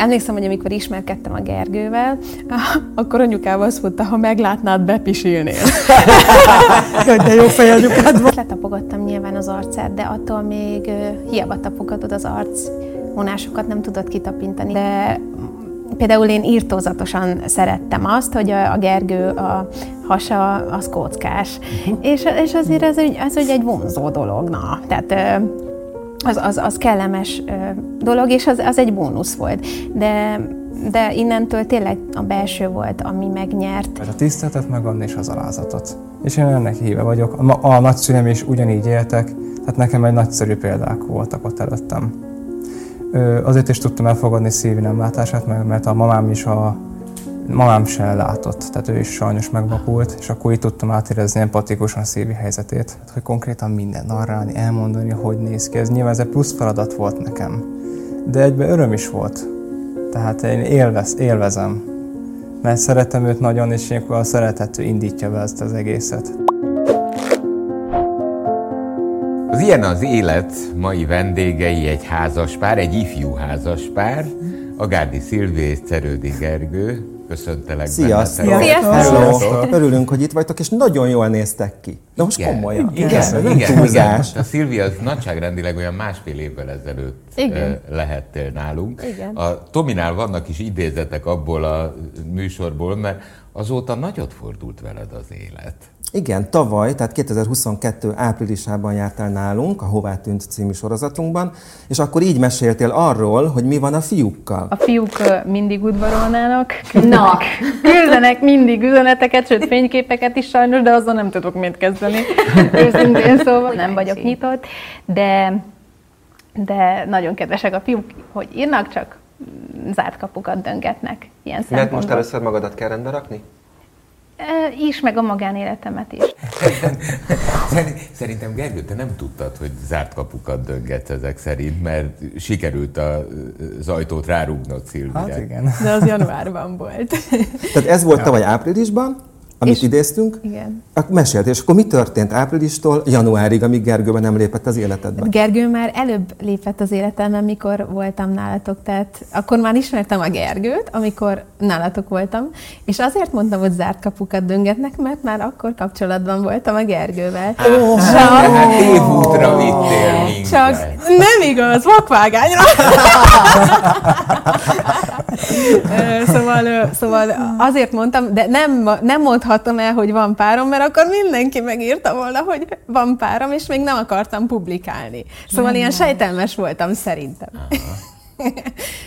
Emlékszem, hogy amikor ismerkedtem a Gergővel, akkor anyukával azt mondta, ha meglátnád, bepisilnél. Hogy de jó fej anyukád van. Letapogattam nyilván az arcát, de attól még hiába tapogatod az arc vonásokat nem tudod kitapintani. De például én írtózatosan szerettem azt, hogy a, Gergő a hasa az kockás. Uh-huh. És, és azért ez, ez, ez egy vonzó dolog, na. Tehát az, az, az kellemes dolog, és az, az egy bónusz volt. De, de innentől tényleg a belső volt, ami megnyert. A tiszteletet megadni és az alázatot. És én ennek híve vagyok. A, a nagyszülem is ugyanígy éltek, tehát nekem egy nagyszerű példák voltak ott előttem. Ö, azért is tudtam elfogadni szívi nem látását, mert a mamám is a mamám se látott, tehát ő is sajnos megvakult, és akkor így tudtam átérezni empatikusan a szívi helyzetét, hogy konkrétan minden narrálni, elmondani, hogy néz ki. Ez nyilván ez egy plusz feladat volt nekem, de egyben öröm is volt. Tehát én élvez, élvezem, mert szeretem őt nagyon, és ilyenkor a szeretető indítja be ezt az egészet. Az ilyen az élet mai vendégei egy házaspár, egy ifjú házaspár, a Gárdi Szilvi és Cerődi Gergő, köszöntelek Sziasztok! Sziasztok! Örülünk, hogy itt vagytok, és nagyon jól néztek ki. De most igen, komolyan. Igen, igen, igen, igen, igen. Most a Szilvia az nagyságrendileg olyan másfél évvel ezelőtt igen. lehettél nálunk. Igen. A Tominál vannak is idézetek abból a műsorból, mert azóta nagyot fordult veled az élet. Igen, tavaly, tehát 2022 áprilisában jártál nálunk, a Hová tűnt című sorozatunkban, és akkor így meséltél arról, hogy mi van a fiúkkal. A fiúk mindig udvarolnának, küldenek, küldenek mindig üzeneteket, sőt fényképeket is sajnos, de azzal nem tudok mit kezdeni. Őszintén szóval nem vagyok nyitott, de, de nagyon kedvesek a fiúk, hogy írnak, csak zárt kapukat döngetnek ilyen Mert most először magadat kell rendbe rakni? Is, meg a magánéletemet is. Szerintem Gergő, te nem tudtad, hogy zárt kapukat döngetsz ezek szerint, mert sikerült az ajtót rárúgnod Szilvire. Hát igen. De az januárban volt. Tehát ez volt tavaly áprilisban, amit és, idéztünk. Igen. Akkor mesélt, és akkor mi történt áprilistól januárig, amíg Gergőben nem lépett az életedbe? Gergő már előbb lépett az életemben, mikor voltam nálatok, tehát akkor már ismertem a Gergőt, amikor nálatok voltam, és azért mondtam, hogy zárt kapukat döngetnek, mert már akkor kapcsolatban voltam a Gergővel. Oh, csak, hát évútra vittél minket. Csak nem igaz, vakvágányra. szóval, szóval azért mondtam, de nem, nem mondhatom el, hogy van párom, mert akkor mindenki megírta volna, hogy van párom, és még nem akartam publikálni. Szóval nem ilyen sejtelmes voltam szerintem.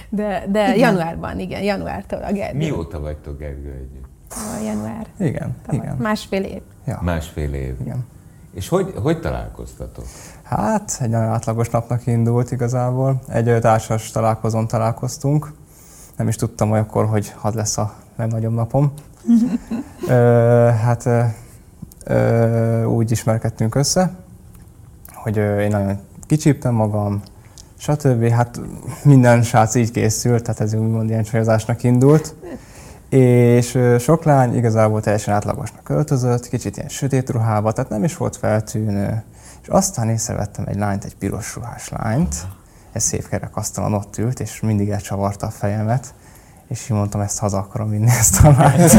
de de igen. januárban, igen, januártól a Gergő. Mióta vagytok Gergő együtt? A január. Igen, Tavaly. igen. Másfél év. Ja. Másfél év. Igen. És hogy, hogy találkoztatok? Hát, egy nagyon átlagos napnak indult igazából. Egy társas találkozón találkoztunk nem is tudtam olyankor, hogy had lesz a legnagyobb napom. ö, hát ö, ö, úgy ismerkedtünk össze, hogy ö, én nagyon kicsíptem magam, stb. Hát minden srác így készült, tehát ez úgymond ilyen csajozásnak indult. És sok lány igazából teljesen átlagosnak költözött, kicsit ilyen sötét ruhába, tehát nem is volt feltűnő. És aztán észrevettem egy lányt, egy piros ruhás lányt, egy szép kerek asztalon ott ült, és mindig elcsavarta a fejemet, és így mondtam, ezt haza akarom vinni ezt a lányt.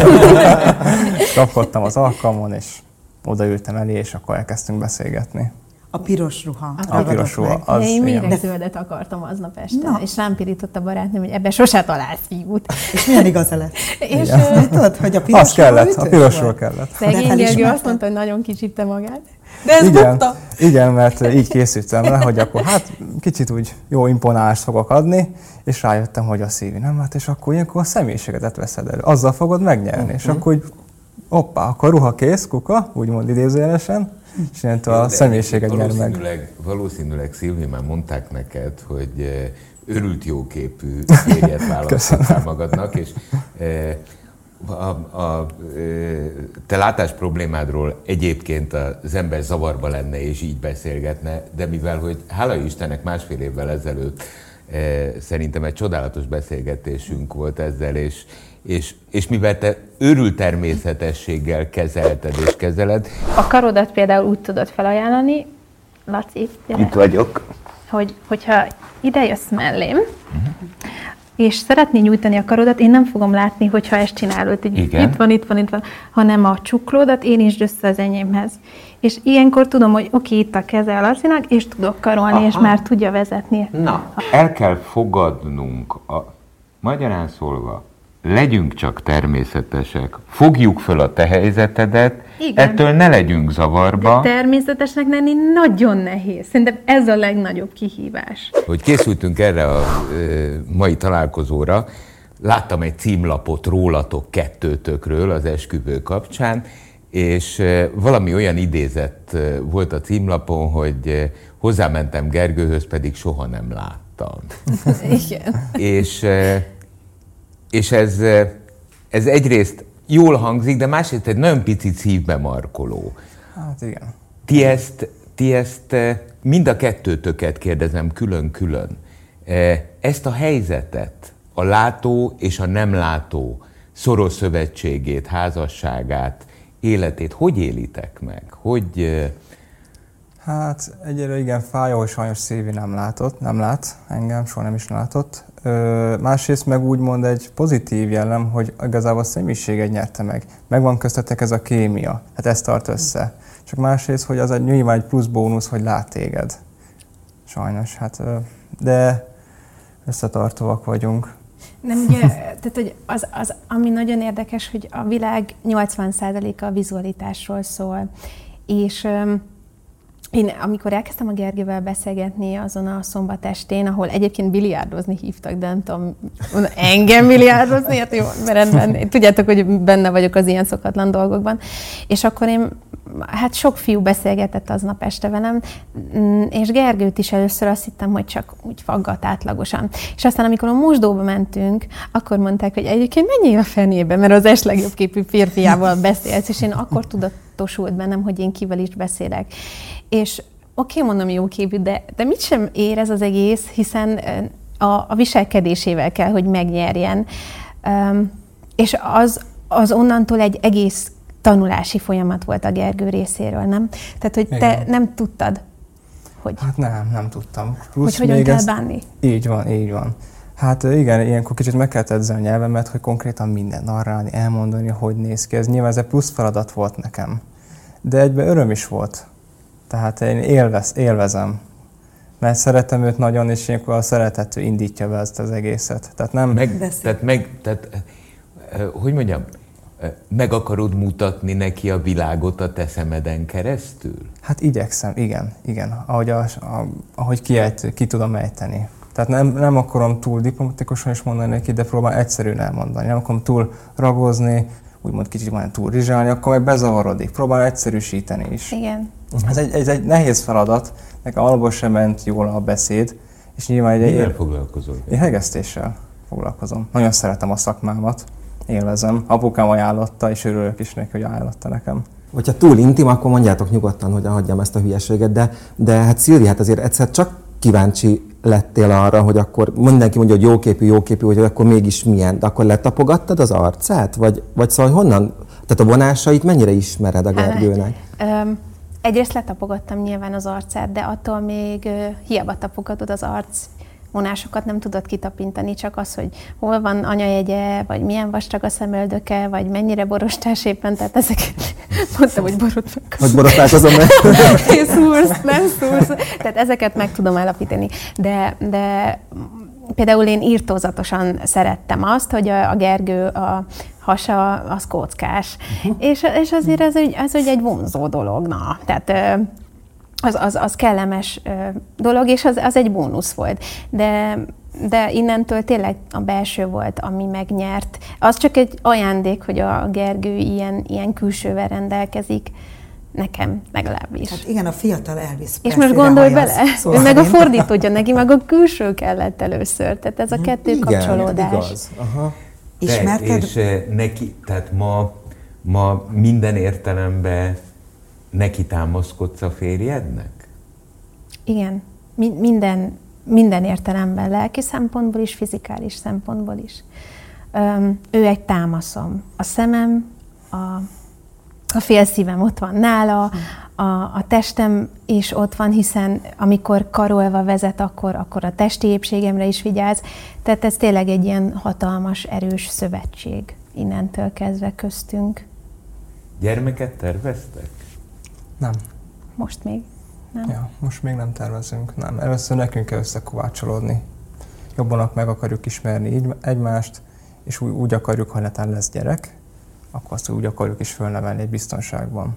Kapkodtam az alkalmon, és odaültem elé, és akkor elkezdtünk beszélgetni. A piros ruha. A, a piros ruha. Az, Én méregzöldet akartam aznap este, Na. és rám pirított a barátnőm, hogy ebbe sose találsz fiút. És milyen igaza lett? és tudod, hogy a piros Az kellett, a pirosról kellett. Szegény Gergő azt mondta, hogy nagyon kicsipte magát. De ez igen, bukta. Igen, mert így készültem le, hogy akkor hát kicsit úgy jó imponálást fogok adni, és rájöttem, hogy a szívi nem hát, és akkor ilyenkor a személyiségedet veszed elő. Azzal fogod megnyerni, uh-huh. és akkor úgy, hoppá, akkor ruha kész, kuka, úgymond idézőjelesen, és ilyentől a személyiséget nyer meg. Valószínűleg, Szilvi, már mondták neked, hogy eh, örült jóképű férjet választottál magadnak, és eh, a, a, te látás problémádról egyébként az ember zavarba lenne és így beszélgetne, de mivel, hogy hála Istennek másfél évvel ezelőtt szerintem egy csodálatos beszélgetésünk volt ezzel, és, és, és mivel te őrült természetességgel kezelted és kezeled. A karodat például úgy tudod felajánlani, Laci, gyere, Itt vagyok. Hogy, hogyha ide jössz mellém, uh-huh és szeretné nyújtani a karodat, én nem fogom látni, hogyha ezt csinálod, hogy Igen. itt van, itt van, itt van, hanem a csuklódat én is össze az enyémhez. És ilyenkor tudom, hogy oké, itt a keze a Lacinak, és tudok karolni, Aha. és már tudja vezetni. Na, el kell fogadnunk, a, magyarán szólva, legyünk csak természetesek, fogjuk föl a te helyzetedet, Igen. ettől ne legyünk zavarba. De természetesnek lenni nagyon nehéz. Szerintem ez a legnagyobb kihívás. hogy készültünk erre a ö, mai találkozóra, láttam egy címlapot rólatok kettőtökről az esküvő kapcsán, és valami olyan idézet volt a címlapon, hogy hozzámentem Gergőhöz, pedig soha nem láttam. Igen. és, és ez, ö, ez egyrészt jól hangzik, de másrészt egy nagyon picit szívbe markoló. Hát igen. Ti ezt, ti ezt eh, mind a kettőtöket kérdezem külön-külön. Eh, Ezt a helyzetet, a látó és a nem látó szoros szövetségét, házasságát, életét, hogy élitek meg? Hogy, eh, Hát egyre igen fájó, sajnos Szilvi nem látott, nem lát engem, soha nem is látott. Másrészt meg úgymond egy pozitív jellem, hogy igazából a személyiséget nyerte meg. Megvan köztetek ez a kémia, hát ez tart össze. Csak másrészt, hogy az egy nyilván egy plusz bónusz, hogy lát téged. Sajnos, hát de összetartóak vagyunk. Nem ugye, tehát hogy az, az, ami nagyon érdekes, hogy a világ 80%-a a vizualitásról szól. És én, amikor elkezdtem a Gergővel beszélgetni azon a szombat estén, ahol egyébként biliárdozni hívtak, de nem tudom, engem biliárdozni, hát jó, rendben, tudjátok, hogy benne vagyok az ilyen szokatlan dolgokban. És akkor én, hát sok fiú beszélgetett aznap este velem, mm, és Gergőt is először azt hittem, hogy csak úgy faggat átlagosan. És aztán, amikor a mosdóba mentünk, akkor mondták, hogy egyébként menjél a fenébe, mert az es legjobb képű férfiával beszélsz, és én akkor tudatosult bennem, hogy én kivel is beszélek. És oké, okay, mondom jó képű, de, de mit sem ér ez az egész, hiszen a, a viselkedésével kell, hogy megnyerjen. Um, és az, az onnantól egy egész tanulási folyamat volt a Gergő részéről, nem? Tehát, hogy te Igen. nem tudtad, hogy, Hát nem, nem tudtam. hogy hogyan kell ezt- bánni. Így van, így van. Hát igen, ilyenkor kicsit meg kellett edzeni a nyelvemet, hogy konkrétan minden narrálni, elmondani, hogy néz ki. Ez nyilván ez egy plusz feladat volt nekem. De egyben öröm is volt. Tehát én élvez, élvezem. Mert szeretem őt nagyon, és ilyenkor a szeretet indítja be ezt az egészet. Tehát nem... meg, tehát meg, tehát, eh, eh, hogy mondjam, meg akarod mutatni neki a világot a te szemeden keresztül? Hát igyekszem, igen, igen. Ahogy, a, a, ahogy kiejt, ki tudom ejteni. Tehát nem, nem akarom túl diplomatikusan is mondani neki, de próbálom egyszerűen elmondani. Nem akarom túl ragozni, úgymond kicsit majd túl rizsálni, akkor meg bezavarodik. Próbálom egyszerűsíteni is. Igen. Ez egy, ez egy nehéz feladat, nekem alapból sem ment jól a beszéd, és nyilván egy, Mivel foglalkozol? én hegesztéssel foglalkozom. Nagyon szeretem a szakmámat, élvezem. Apukám ajánlotta, és örülök is neki, hogy ajánlotta nekem. Hogyha túl intim, akkor mondjátok nyugodtan, hogy hagyjam ezt a hülyeséget, de, de hát Szilvi, hát azért egyszer csak kíváncsi lettél arra, hogy akkor mindenki mondja, hogy jóképű, jóképű, hogy akkor mégis milyen, de akkor letapogattad az arcát? Vagy, vagy szóval honnan, tehát a vonásait mennyire ismered a Gergőnek? Öm, egyrészt letapogattam nyilván az arcát, de attól még ö, hiába tapogatod az arc vonásokat nem tudod kitapintani, csak az, hogy hol van anyajegye, vagy milyen vastag a szemöldöke, vagy mennyire borostás éppen, tehát ezeket mondtam, hogy borotnak. Hogy borotválkozom meg? Szúrsz, nem szúrsz. Tehát ezeket meg tudom állapítani. De, de például én írtózatosan szerettem azt, hogy a, a Gergő a hasa az kockás. És, és azért ez, egy- ez egy, vonzó dolog. Na. Tehát az, az, az kellemes dolog, és az, az egy bónusz volt. De, de innentől tényleg a belső volt, ami megnyert. Az csak egy ajándék, hogy a Gergő ilyen, ilyen külsővel rendelkezik, nekem legalábbis. Hát igen, a fiatal Elvis És most gondolj bele, szó ő meg a szerint. fordítódja neki, meg a külső kellett először. Tehát ez a kettő Igen, kapcsolódás. igaz. Aha. Te, Ismerted? és eh, neki, tehát ma, ma minden értelemben neki támaszkodsz a férjednek? Igen, Mi- minden, minden értelemben, lelki szempontból is, fizikális szempontból is. Öm, ő egy támaszom. A szemem, a, a fél szívem ott van nála, a, a testem is ott van, hiszen amikor karolva vezet, akkor, akkor a testi épségemre is vigyáz. Tehát ez tényleg egy ilyen hatalmas, erős szövetség innentől kezdve köztünk. Gyermeket terveztek? Nem. Most még nem? Ja, most még nem tervezünk, nem. Először nekünk kell összekovácsolódni. Jobban meg akarjuk ismerni így egymást, és úgy, úgy akarjuk, ha netán lesz gyerek, akkor azt úgy akarjuk is fölnevelni egy biztonságban.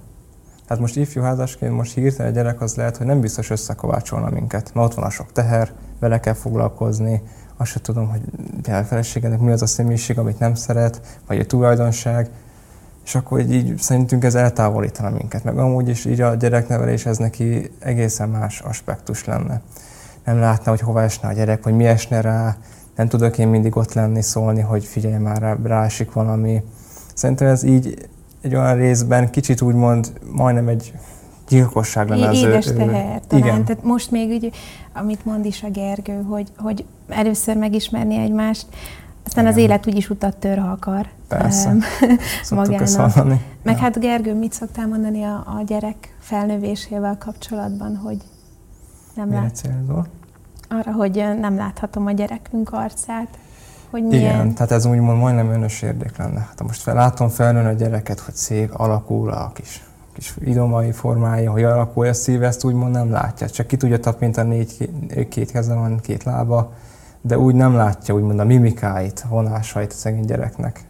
Tehát most ifjúházasként most hirtelen gyerek az lehet, hogy nem biztos összekovácsolna minket, mert ott van a sok teher, vele kell foglalkozni, azt sem tudom, hogy a feleségednek mi az a személyiség, amit nem szeret, vagy egy tulajdonság, és akkor így, így szerintünk ez eltávolítana minket. Meg amúgy is így a gyereknevelés ez neki egészen más aspektus lenne. Nem látna, hogy hova esne a gyerek, hogy mi esne rá, nem tudok én mindig ott lenni, szólni, hogy figyelj már rá, rásik valami. Szerintem ez így egy olyan részben kicsit úgymond majdnem egy gyilkosság lenne az Édes teher, talán. Igen. Tehát most még úgy, amit mond is a Gergő, hogy, hogy először megismerni egymást, aztán Igen. az élet úgyis utat tör, ha akar. Persze. magának. Meg ja. hát Gergő, mit szoktál mondani a, a gyerek felnövésével kapcsolatban, hogy nem Mire lát... célzol? Arra, hogy nem láthatom a gyerekünk arcát. Hogy milyen... Igen, tehát ez úgymond majdnem önös érdek lenne. Hát most fel, látom felnőni a gyereket, hogy szép, alakul a kis, kis idomai formája, hogy alakul a szív, ezt úgymond nem látja. Csak ki tudja tapintani, négy, két keze van, két lába, de úgy nem látja úgymond a mimikáit, vonásait a szegény gyereknek.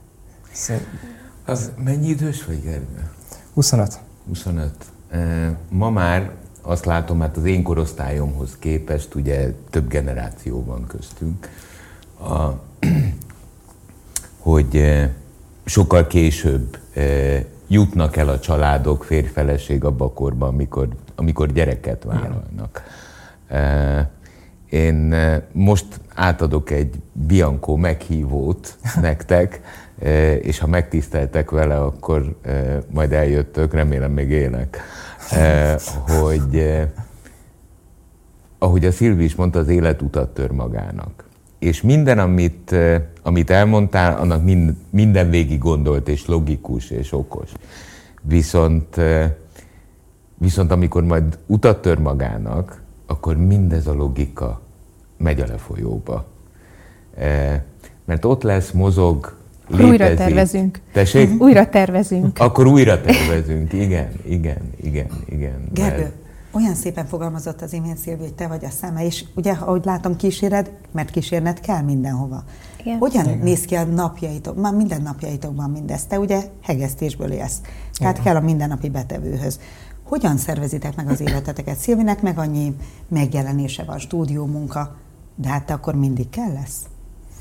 Az mennyi idős vagy, Gergő? 25. 25. Ma már azt látom, hát az én korosztályomhoz képest ugye több generáció van köztünk, a, hogy sokkal később jutnak el a családok, férfeleség abba a korban, amikor, amikor gyereket vállalnak. Igen. Én most átadok egy Bianco meghívót nektek, és ha megtiszteltek vele, akkor majd eljöttök, remélem még élek, hogy ahogy a Szilvi is mondta, az élet utat tör magának. És minden, amit, amit elmondtál, annak mind, minden végig gondolt, és logikus, és okos. Viszont, viszont amikor majd utat tör magának, akkor mindez a logika megy a lefolyóba. E, mert ott lesz, mozog, létezik. Újra tervezünk. Tessék? Újra tervezünk. Akkor újra tervezünk, igen, igen, igen, igen. Gergő, mert... olyan szépen fogalmazott az imént Szilvi, hogy te vagy a szeme, és ugye, ahogy látom, kíséred, mert kísérned kell mindenhova. Igen. Hogyan igen. néz ki a napjaitok? Már minden napjaitokban mindez. Te ugye hegesztésből élsz. Tehát igen. kell a mindennapi betevőhöz. Hogyan szervezitek meg az életeteket? Szilvinek meg annyi megjelenése van, stúdió munka, de hát te akkor mindig kell lesz?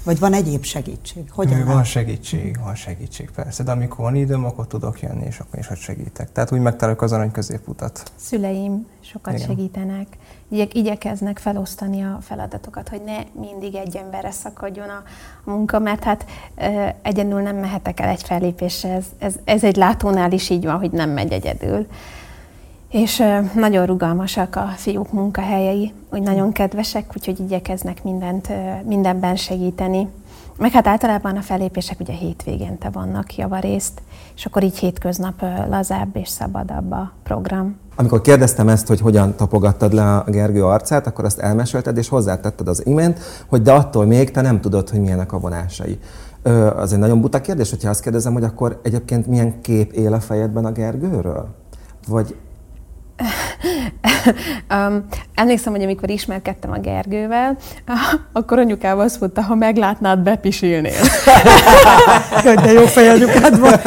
Vagy van egyéb segítség? Hogyan van lát? segítség, van segítség persze, de amikor van időm, akkor tudok jönni, és akkor is hogy segítek. Tehát úgy megtalálok az arany középutat. Szüleim sokat Igen. segítenek, Igyek, igyekeznek felosztani a feladatokat, hogy ne mindig egy emberre szakadjon a, a munka, mert hát e, egyenlül nem mehetek el egy fellépésre, ez, ez, ez egy látónál is így van, hogy nem megy egyedül. És nagyon rugalmasak a fiúk munkahelyei, úgy nagyon kedvesek, úgyhogy igyekeznek mindent, mindenben segíteni. Meg hát általában a fellépések ugye hétvégénte vannak javarészt, és akkor így hétköznap lazább és szabadabb a program. Amikor kérdeztem ezt, hogy hogyan tapogattad le a Gergő arcát, akkor azt elmesélted, és hozzátetted az imént, hogy de attól még te nem tudod, hogy milyenek a vonásai. Az egy nagyon buta kérdés, hogyha azt kérdezem, hogy akkor egyébként milyen kép él a fejedben a Gergőről? Vagy um, emlékszem, hogy amikor ismerkedtem a Gergővel, akkor anyukával azt mondta, ha meglátnád, bepisilnél. Hogy de jó fej anyukád van.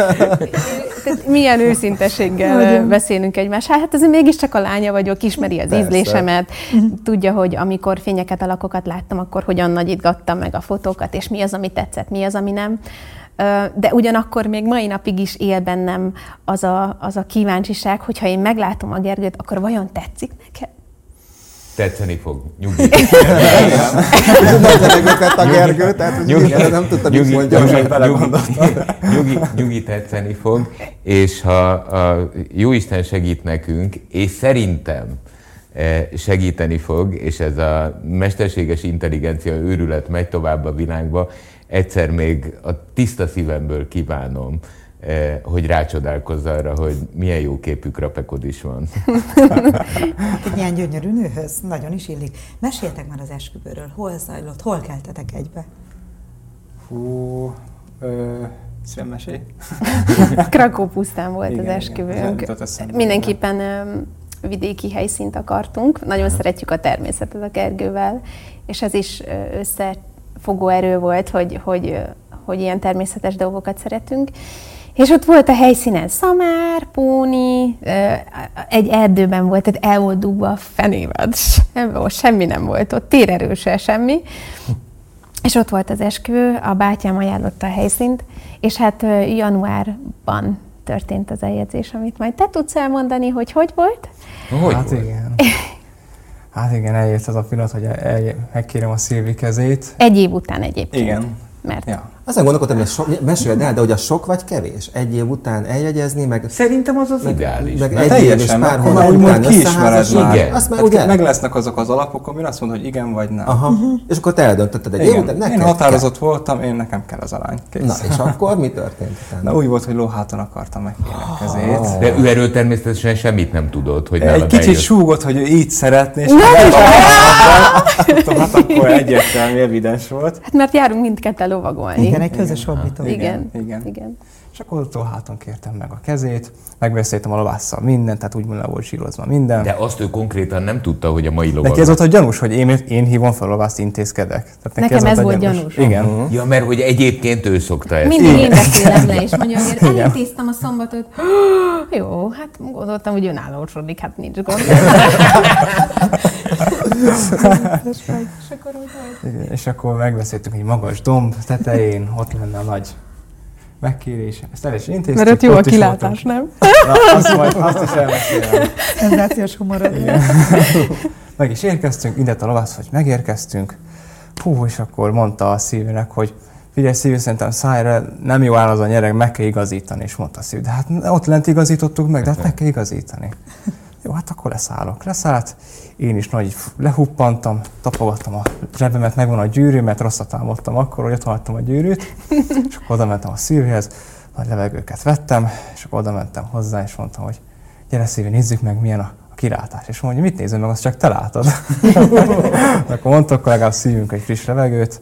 milyen őszintességgel Nagyon. beszélünk egymás. Hát ez mégiscsak a lánya vagyok, ismeri az Persze. ízlésemet, mhm. tudja, hogy amikor fényeket, alakokat láttam, akkor hogyan nagyítgattam meg a fotókat, és mi az, ami tetszett, mi az, ami nem de ugyanakkor még mai napig is él bennem az a, az a kíváncsiság, hogyha én meglátom a Gergőt, akkor vajon tetszik neked? Tetszeni fog, nyugi. a Gergő, tehát nyugi, nem tudtam, nyugi, mondjam, nyugi, nyugi, nyugi. Tetszeni fog, és ha a Jóisten segít nekünk, és szerintem segíteni fog, és ez a mesterséges intelligencia őrület megy tovább a világba, egyszer még a tiszta szívemből kívánom eh, hogy rácsodálkozz arra, hogy milyen jó képű krapekod is van. hát egy ilyen gyönyörű nőhöz nagyon is illik. Meséltek már az esküvőről, hol zajlott, hol keltetek egybe? Hú, ö, mesélj. Krakó pusztán volt igen, az esküvőnk. Mindenképpen vidéki helyszínt akartunk. Nagyon szeretjük a természetet a kergővel, és ez is összefogó erő volt, hogy, hogy, hogy ilyen természetes dolgokat szeretünk. És ott volt a helyszínen szamár, póni, egy erdőben volt, tehát el volt dugva a fenével. Semmi nem volt ott, térerőse semmi. És ott volt az esküvő, a bátyám ajánlotta a helyszínt, és hát januárban történt az eljegyzés, amit majd te tudsz elmondani, hogy hogy volt? Hogy hát volt? igen. Hát igen, eljött az a pillanat, hogy el, megkérem a Szilvi kezét. Egy év után egyébként. Igen. Mert ja. Azon gondolkodtam, hogy so, meséld el, de hogy a sok vagy kevés? Egy év után eljegyezni, meg... Szerintem az az meg, ideális. Meg egy év és pár hónap után kiismered már. Igen. Azt meg, ugye... meg lesznek azok az alapok, amin azt mondod, hogy igen vagy nem. Aha. Uh-huh. És akkor te eldöntötted egy igen. év után, neked Én határozott kell. voltam, én nekem kell az alány. Kész. Na, és akkor mi történt utána? Na, úgy volt, hogy lóháton akartam megkérni a kezét. Oh. De ő erről természetesen semmit nem tudott, hogy Egy kicsit súgott, hogy ő így szeretné, és hát akkor egyértelmű, evidens volt. Hát mert járunk mindketten lovagolni. Igen, egy közös hobbitól. Igen, igen. igen. És akkor ott háton kértem meg a kezét, megbeszéltem a lovásszal mindent, tehát úgy le volt zsírozva minden. De azt ő konkrétan nem tudta, hogy a mai lovag. Neki ez volt a gyanús, hogy én, én hívom fel a lovászt, intézkedek. Tehát neki Nekem ez, ez volt gyanús. gyanús. Igen. Uh-huh. Ja, mert hogy egyébként ő szokta ezt. Mindig én beszélem le, és mondja, hogy elintéztem a szombatot. Jó, hát gondoltam, hogy önállósodik, hát nincs gond. és, akkor Igen, és akkor megbeszéltünk egy magas domb tetején, ott lenne a nagy megkérés. Ezt el is intéztük. Mert ott jó a kilátás, nem? Na, azt, majd, azt is elmesélem. Szenzációs humor. Meg is érkeztünk, indett a lovasz, hogy megérkeztünk. Hú, és akkor mondta a szívének, hogy figyelj szívű, szerintem szájra nem jó áll az a nyereg, meg kell igazítani, és mondta a szív. De hát ott lent igazítottuk meg, de hát meg kell igazítani. Jó, hát akkor leszállok. Leszállt, én is nagy lehuppantam, tapogattam a zsebemet, megvan a gyűrű, mert rosszat álmodtam akkor, hogy ott hagytam a gyűrűt, és akkor oda mentem a szívhez, nagy levegőket vettem, és akkor oda mentem hozzá, és mondtam, hogy gyere szívi, nézzük meg, milyen a, kilátás. És mondja, mit nézem meg, azt csak te látod. akkor mondta, akkor legalább szívünk egy friss levegőt,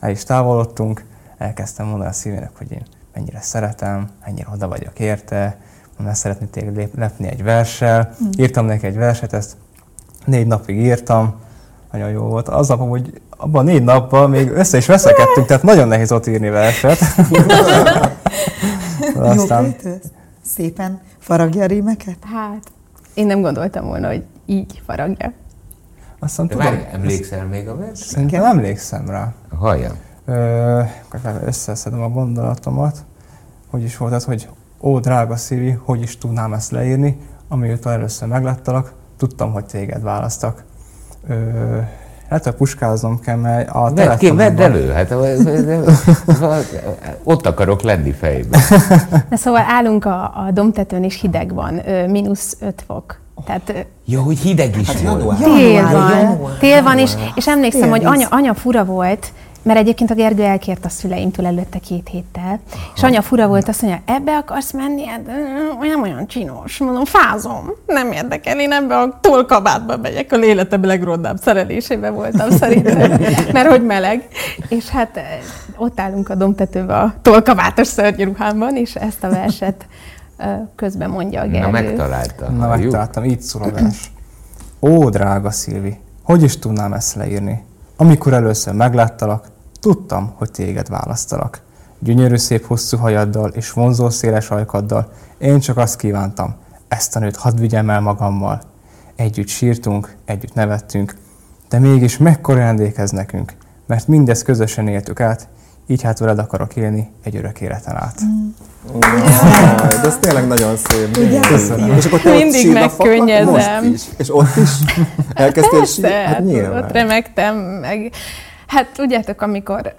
el is távolodtunk, elkezdtem mondani a szívének, hogy én mennyire szeretem, mennyire oda vagyok érte, mert szeretnék téged lepni egy verssel. Mm. Írtam neki egy verset, ezt négy napig írtam, nagyon jó volt. Az nap, hogy abban a négy napban még össze is veszekedtünk, tehát nagyon nehéz ott írni verset. Aztán... Jó Szépen faragja a rímeket? Hát, én nem gondoltam volna, hogy így faragja. Aztán De tudom, emlékszel még a vers? Szerintem emlékszem rá. Halljam. összeszedem a gondolatomat. Hogy is volt az, hogy ó, drága Szívi, hogy is tudnám ezt leírni, amióta először megláttalak, tudtam, hogy téged választak. Ö, hát a puskáznom kell, mert a Vedd ki, vedd elő, hát ott akarok lenni fejben. De szóval állunk a, a domtetőn, és hideg van, mínusz 5 fok. Tehát, Jó, hogy hideg is hát volt. Tél van, tél van, és, és emlékszem, hogy anya, anya fura volt, mert egyébként a Gergő elkért a szüleimtől előtte két héttel, Aha. és anya fura volt, azt mondja, ebbe akarsz menni? Hát nem olyan csinos. Mondom, fázom, nem érdekel, én ebbe a tolkabátba megyek, a életem legrondább szerelésébe voltam szerintem, mert hogy meleg. És hát ott állunk a domtetőbe a tolkabátos szörnyű ruhámban, és ezt a verset közben mondja a Gergő. Na, megtaláltam. Na, megtaláltam, így szól a vers. Ó, drága Szilvi, hogy is tudnám ezt leírni? Amikor először megláttalak, tudtam, hogy téged választalak. Gyönyörű szép hosszú hajaddal és vonzó széles ajkaddal én csak azt kívántam, ezt a nőt hadd vigyem el magammal. Együtt sírtunk, együtt nevettünk, de mégis mekkora ajándék nekünk, mert mindezt közösen éltük át, így hát veled akarok élni egy örök életen át. Mm. de ez tényleg nagyon szép. Ugye? Köszönöm. És akkor te Mindig ott megkönnyezem. Most is. És ott is elkezdtél sírni? Hát nyilván. Ott remektem, meg hát tudjátok, amikor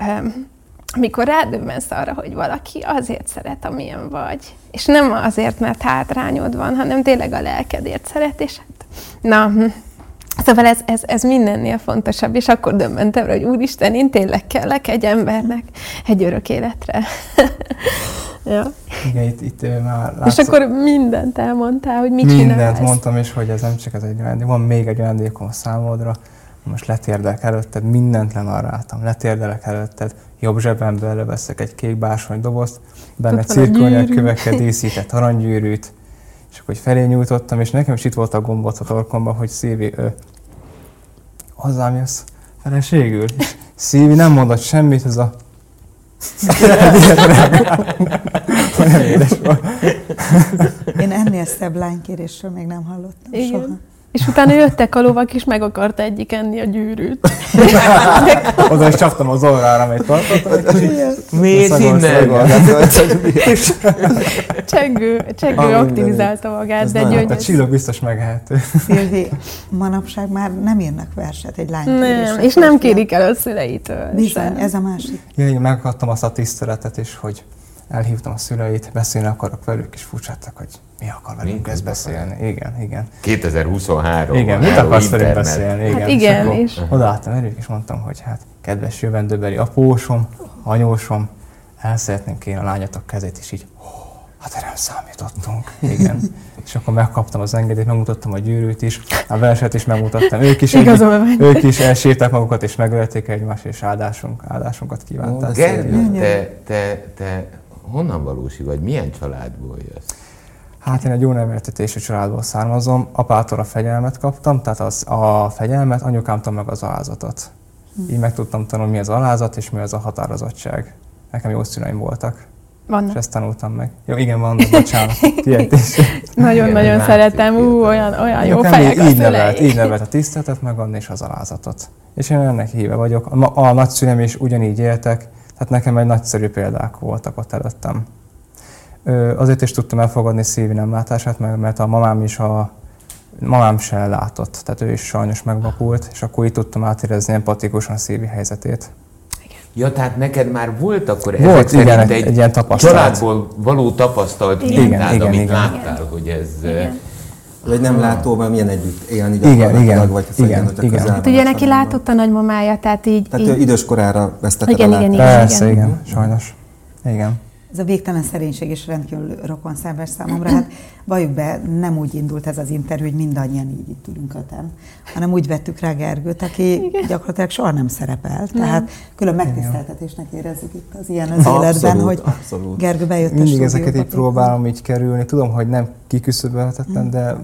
amikor rádöbbensz arra, hogy valaki azért szeret, amilyen vagy. És nem azért, mert hátrányod van, hanem tényleg a lelkedért szeret, és hát, na, hm. Szóval ez, ez, ez mindennél fontosabb, és akkor döbbentem hogy úristen, én tényleg kellek egy embernek egy örök életre. ja. Igen, itt, itt már látszott. És akkor mindent elmondtál, hogy mit Mindent csinálsz. mondtam, és hogy ez nem csak ez egy ajándék, van még egy ajándékom számodra, most letérdelek előtted, mindent lenarráltam, letérdelek előtted, jobb zsebembe előveszek egy kék bársony dobozt, benne cirkóniak kövekkel díszített aranygyűrűt, és akkor felé nyújtottam, és nekem is itt volt a gombot a torkomban, hogy Szívi, ő, hozzám jössz feleségül. Szívi nem mondott semmit, ez a Én ennél szebb lánykérésről még nem hallottam Igen. soha. És utána jöttek a lovak, és meg akarta egyik enni a gyűrűt. Oda is csaptam az orrára, amit tartottam. Miért innen? Csengő, Csengő aktivizálta magát, de gyöngyös. A csillog biztos megehető. Szilvi, manapság már nem írnak verset egy lány Nem, és nem kérik el a szüleitől. Bizony, ez a másik. Ja, én megkaptam azt a tiszteletet is, hogy elhívtam a szüleit, beszélni akarok velük, és furcsáltak, hogy mi akar velünk ezt beszélni. Igen, igen. 2023 Igen, mit akarsz velünk beszélni? Igen, hát igen és, és... odaálltam velük, és mondtam, hogy hát kedves jövendőbeli apósom, anyósom, el szeretnénk kérni a lányatok kezét, és így, hát erre számítottunk. Igen. és akkor megkaptam az engedélyt, megmutattam a gyűrűt is, a verset is megmutattam. Ők is, egy, ők is elsírták magukat, és megölték egymást, és áldásunk, áldásunkat kívánták. Gergő, te, te, te honnan valósi vagy? Milyen családból jössz? Hát én egy jó neveltetésű családból származom. Apától a fegyelmet kaptam, tehát az, a fegyelmet, anyukámtól meg az alázatot. Hm. Így meg tudtam tanulni, mi az alázat és mi az a határozottság. Nekem jó szüleim voltak. Vannak. És ezt tanultam meg. Jó, igen, van, bocsánat. Nagyon-nagyon szeretem, ú, olyan, olyan jó fejek így, így nevelt, így nevelt a tiszteletet megadni és az alázatot. És én ennek híve vagyok. A, a nagyszülem is ugyanígy éltek, tehát nekem egy nagyszerű példák voltak ott előttem. Azért is tudtam elfogadni szívi nem látását, mert a mamám is a mamám se látott, tehát ő is sajnos megvakult, és akkor így tudtam átérezni empatikusan szívi helyzetét. Ja, tehát neked már volt akkor volt, ezek igen, egy, egy ilyen tapasztalat. családból való tapasztalt igen, mintád, igen, amit igen. láttál, hogy ez... Igen. Vagy nem látóval milyen együtt élni igen, igen, vagy igen, igen, igen. Hát ugye neki látott a nagymamája, tehát így... Tehát így... idős korára vesztette igen, igen, igen, Persze, igen, igen, sajnos. Igen ez a végtelen szerénység is rendkívül rokon szerves számomra. Hát valljuk be, nem úgy indult ez az interjú, hogy mindannyian így itt ülünk öten, hanem úgy vettük rá Gergőt, aki Igen. gyakorlatilag soha nem szerepel. Nem. Tehát külön megtiszteltetésnek érezzük itt az ilyen az abszolút, életben, hogy abszolút. Gergő bejött Mindig a ezeket így próbálom így kerülni. Tudom, hogy nem kiküszöbölhetetlen, de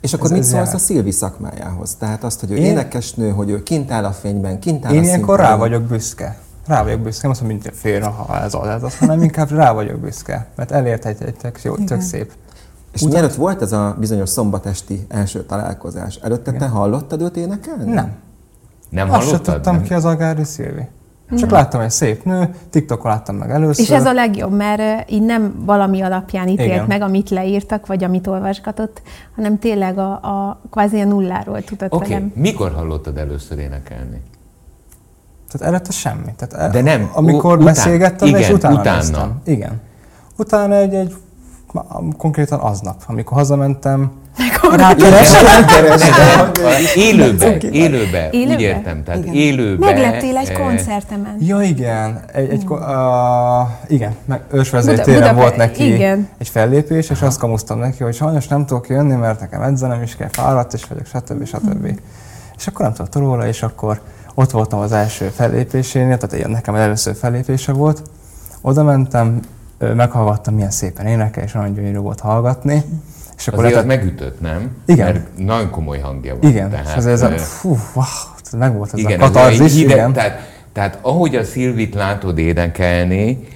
és akkor ez, mit szólsz a Szilvi szakmájához? Tehát azt, hogy ő Én... énekesnő, hogy ő kint áll a fényben, kint áll Én a ilyenkor rá vagyok büszke rá vagyok büszke, nem azt mondom, mint fél, ha ez az, ez az, hanem inkább rá vagyok büszke, mert elért egy, egy tök, jó, tök szép. És Utat... mielőtt volt ez a bizonyos szombatesti első találkozás, előtte Igen. te hallottad őt énekelni? Nem. Nem Azt hallottad? Azt tudtam nem? ki az Agári Szilvi. Csak mm. láttam egy szép nő, TikTokon láttam meg először. És ez a legjobb, mert így nem valami alapján ítélt Igen. meg, amit leírtak, vagy amit olvasgatott, hanem tényleg a, a kvázi a nulláról tudott okay. velem. Mikor hallottad először énekelni? Tehát előtte semmi. Tehát De nem. Amikor után, beszélgettem, igen, és utána, utána. Néztem. Igen. Utána egy, egy konkrétan aznap, amikor hazamentem, Élőbe, élőbe, élőbe, úgy értem, tehát igen. élőbe. Meglettél egy koncertemen. Ja, igen. Egy, egy, uh, igen, meg ősvezértéren volt neki igen. egy fellépés, és azt kamusztam neki, hogy sajnos nem tudok jönni, mert nekem edzenem is kell, fáradt is vagyok, stb. stb. Mm. És akkor nem tudott róla, és akkor ott voltam az első fellépésénél, tehát nekem az először fellépése volt. Oda mentem, meghallgattam, milyen szépen énekel, és nagyon gyönyörű volt hallgatni. És akkor Azért lehet, megütött, nem? Igen. Mert nagyon komoly hangja van. Igen, tehát, és ez, ez a, fú, wow, meg volt ez igen, a katarzis. Ide, igen. Tehát, tehát ahogy a Szilvit látod énekelni,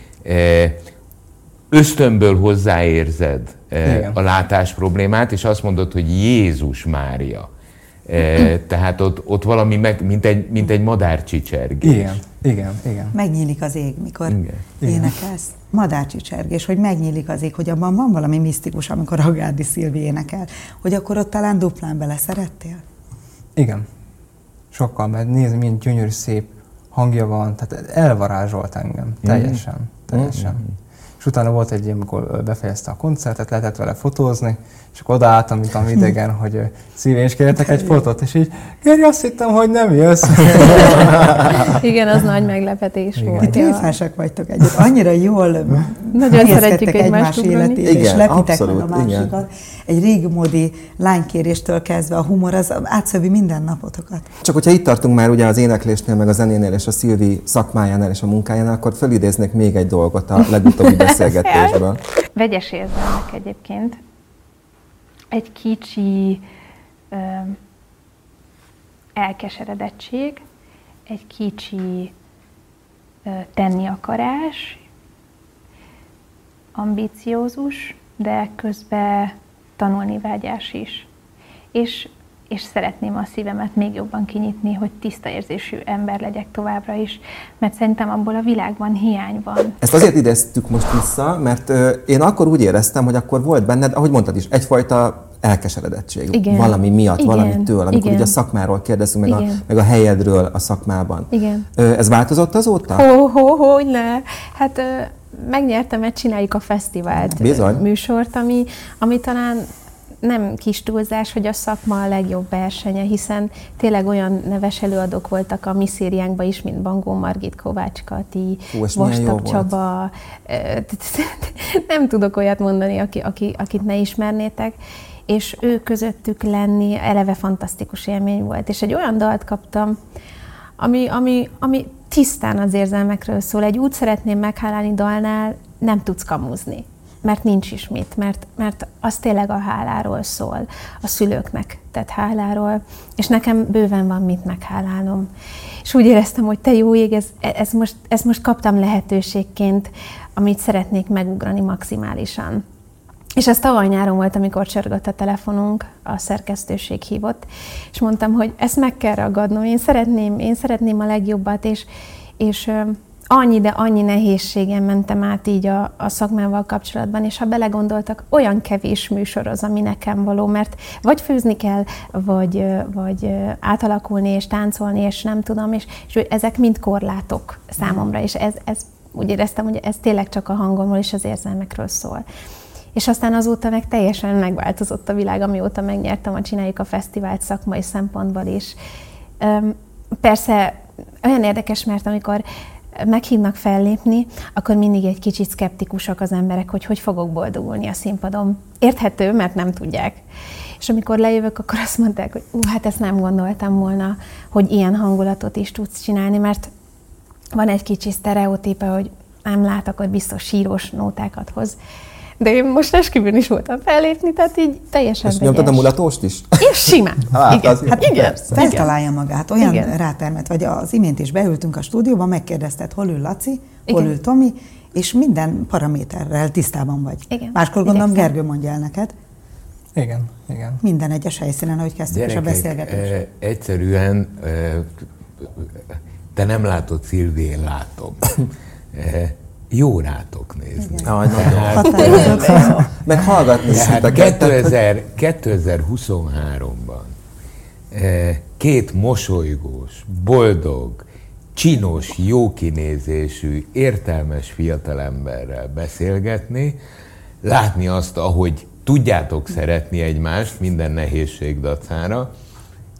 ösztönből hozzáérzed igen. a látás problémát, és azt mondod, hogy Jézus Mária. E, tehát ott, ott valami meg, mint egy, mint egy madárcsicsergés. Igen, igen, igen. Megnyílik az ég, mikor igen. énekelsz. Madárcsicsergés, hogy megnyílik az ég, hogy abban van valami misztikus, amikor a Gárdi Szilvi énekel, hogy akkor ott talán duplán bele szerettél? Igen. Sokkal, mert nézd, milyen gyönyörű szép hangja van, tehát elvarázsolt engem, teljesen, mm. teljesen. Mm. És utána volt egy ilyen, amikor befejezte a koncertet, lehetett vele fotózni, és akkor odaálltam, mint ami idegen, hogy szívén is kértek egy fotót, és így, Geri, azt hittem, hogy nem jössz. Igen, az nagy meglepetés Igen. volt. Ti vagytok együtt. Annyira jól Nagyon szeretjük egymás életét, igen, és lepitek abszolút, meg a másikat. Igen. Egy régmódi lánykéréstől kezdve a humor, az átszövi minden napotokat. Csak hogyha itt tartunk már ugye az éneklésnél, meg a zenénél, és a Szilvi szakmájánál és a munkájánál, akkor felidéznék még egy dolgot a legutóbbi beszélgetésből. Vegyes érzelmek egyébként egy kicsi ö, elkeseredettség, egy kicsi ö, tenni akarás, ambíciózus, de közben tanulni vágyás is. És, és szeretném a szívemet még jobban kinyitni, hogy tiszta érzésű ember legyek továbbra is, mert szerintem abból a világban hiány van. Ezt azért idéztük most vissza, mert én akkor úgy éreztem, hogy akkor volt benned, ahogy mondtad is, egyfajta elkeseredettség Igen. valami miatt, Igen. valamitől, amikor Igen. ugye a szakmáról kérdezünk, meg a, meg a helyedről a szakmában. Igen. Ez változott azóta? Ho, ho, ho, ne. Hát megnyertem egy Csináljuk a Fesztivált Bizony. műsort, ami, ami talán nem kis túlzás, hogy a szakma a legjobb versenye, hiszen tényleg olyan neves előadók voltak a mi szériánkban is, mint Bangó Margit, Kovács Kati, Vastag Csaba. Nem tudok olyat mondani, aki, aki, akit ne ismernétek és ő közöttük lenni eleve fantasztikus élmény volt. És egy olyan dalt kaptam, ami, ami, ami tisztán az érzelmekről szól. Egy úgy szeretném meghálálni dalnál, nem tudsz kamuzni, mert nincs is mit, mert, mert az tényleg a háláról szól, a szülőknek tett háláról, és nekem bőven van mit meghálálnom. És úgy éreztem, hogy te jó ég, ez, ez most, ezt most kaptam lehetőségként, amit szeretnék megugrani maximálisan. És ez tavaly nyáron volt, amikor csörgött a telefonunk, a szerkesztőség hívott, és mondtam, hogy ezt meg kell ragadnom, én szeretném, én szeretném a legjobbat, és, és annyi, de annyi nehézségen mentem át így a, a szakmával kapcsolatban, és ha belegondoltak, olyan kevés műsor az, ami nekem való, mert vagy főzni kell, vagy, vagy átalakulni és táncolni, és nem tudom, és, és ezek mind korlátok számomra, és ez, ez úgy éreztem, hogy ez tényleg csak a hangomról és az érzelmekről szól. És aztán azóta meg teljesen megváltozott a világ, amióta megnyertem a Csináljuk a Fesztivált szakmai szempontból is. Persze olyan érdekes, mert amikor meghívnak fellépni, akkor mindig egy kicsit szkeptikusak az emberek, hogy hogy fogok boldogulni a színpadon. Érthető, mert nem tudják. És amikor lejövök, akkor azt mondták, hogy ú, hát ezt nem gondoltam volna, hogy ilyen hangulatot is tudsz csinálni, mert van egy kicsi sztereotípe, hogy nem lát, akkor biztos sírós nótákat hoz. De én most esküvőn is voltam fellépni, tehát így teljesen És nyomtad a mulatóst is? És simán. Hát, igen. Az hát igen. Feltalálja magát, olyan igen. rátermet, vagy az imént is beültünk a stúdióba, megkérdezted, hol ül Laci, hol igen. ül Tomi, és minden paraméterrel tisztában vagy. Igen. Máskor gondolom Gergő mondja el neked. Igen, igen. Minden egyes helyszínen, ahogy kezdtük Gyerekek, is a beszélgetést. E, egyszerűen e, te nem látod, Szilvi, én látom. E, jó rátok nézni. Ah, nagyon. Meg hallgatni Tehát 2000, 2023-ban eh, két mosolygós, boldog, csinos, jó kinézésű, értelmes fiatalemberrel beszélgetni, látni azt, ahogy tudjátok szeretni egymást minden nehézség dacára,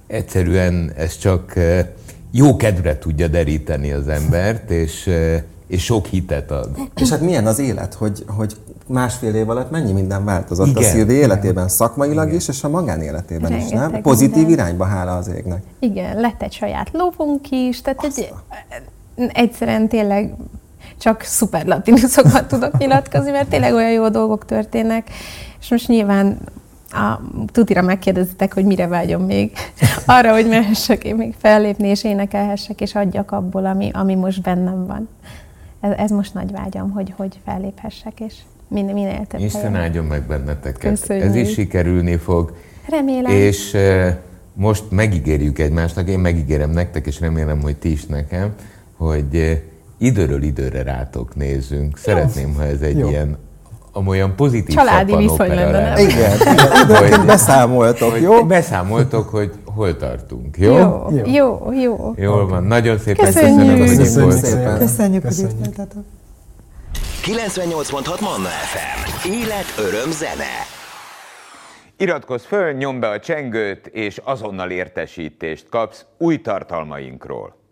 egyszerűen ez csak eh, jó kedvre tudja deríteni az embert, és eh, és sok hitet ad. És hát milyen az élet, hogy, hogy másfél év alatt mennyi minden változott Igen. a Szilvi életében, szakmailag Igen. is, és a magánéletében Rengeteg is, nem? Pozitív minden. irányba, hála az égnek. Igen, lett egy saját lovunk is, tehát egy, egyszerűen tényleg csak szuper latinuszokban tudok nyilatkozni, mert tényleg olyan jó dolgok történnek, és most nyilván a, tutira megkérdezitek, hogy mire vágyom még. Arra, hogy mehessek én még fellépni, és énekelhessek, és adjak abból, ami, ami most bennem van ez, ez most nagy vágyam, hogy, hogy felléphessek, és minél, minél több Isten helyen. áldjon meg benneteket. Köszönjük. Ez is sikerülni fog. Remélem. És uh, most megígérjük egymásnak, én megígérem nektek, és remélem, hogy ti is nekem, hogy uh, időről időre rátok nézzünk. Szeretném, ha ez egy Jó. ilyen amolyan pozitív Családi viszony lenne, Igen, hogy beszámoltok, hogy jó? Beszámoltok, hogy hol tartunk, jó? Jó, jó. jó. Jól van, nagyon szépen köszönjük, köszönöm, hogy köszönjük, szépen. köszönjük, köszönjük. hogy itt voltatok. 98.6 Manna FM. Élet, öröm, zene. Iratkozz föl, nyomd be a csengőt, és azonnal értesítést kapsz új tartalmainkról.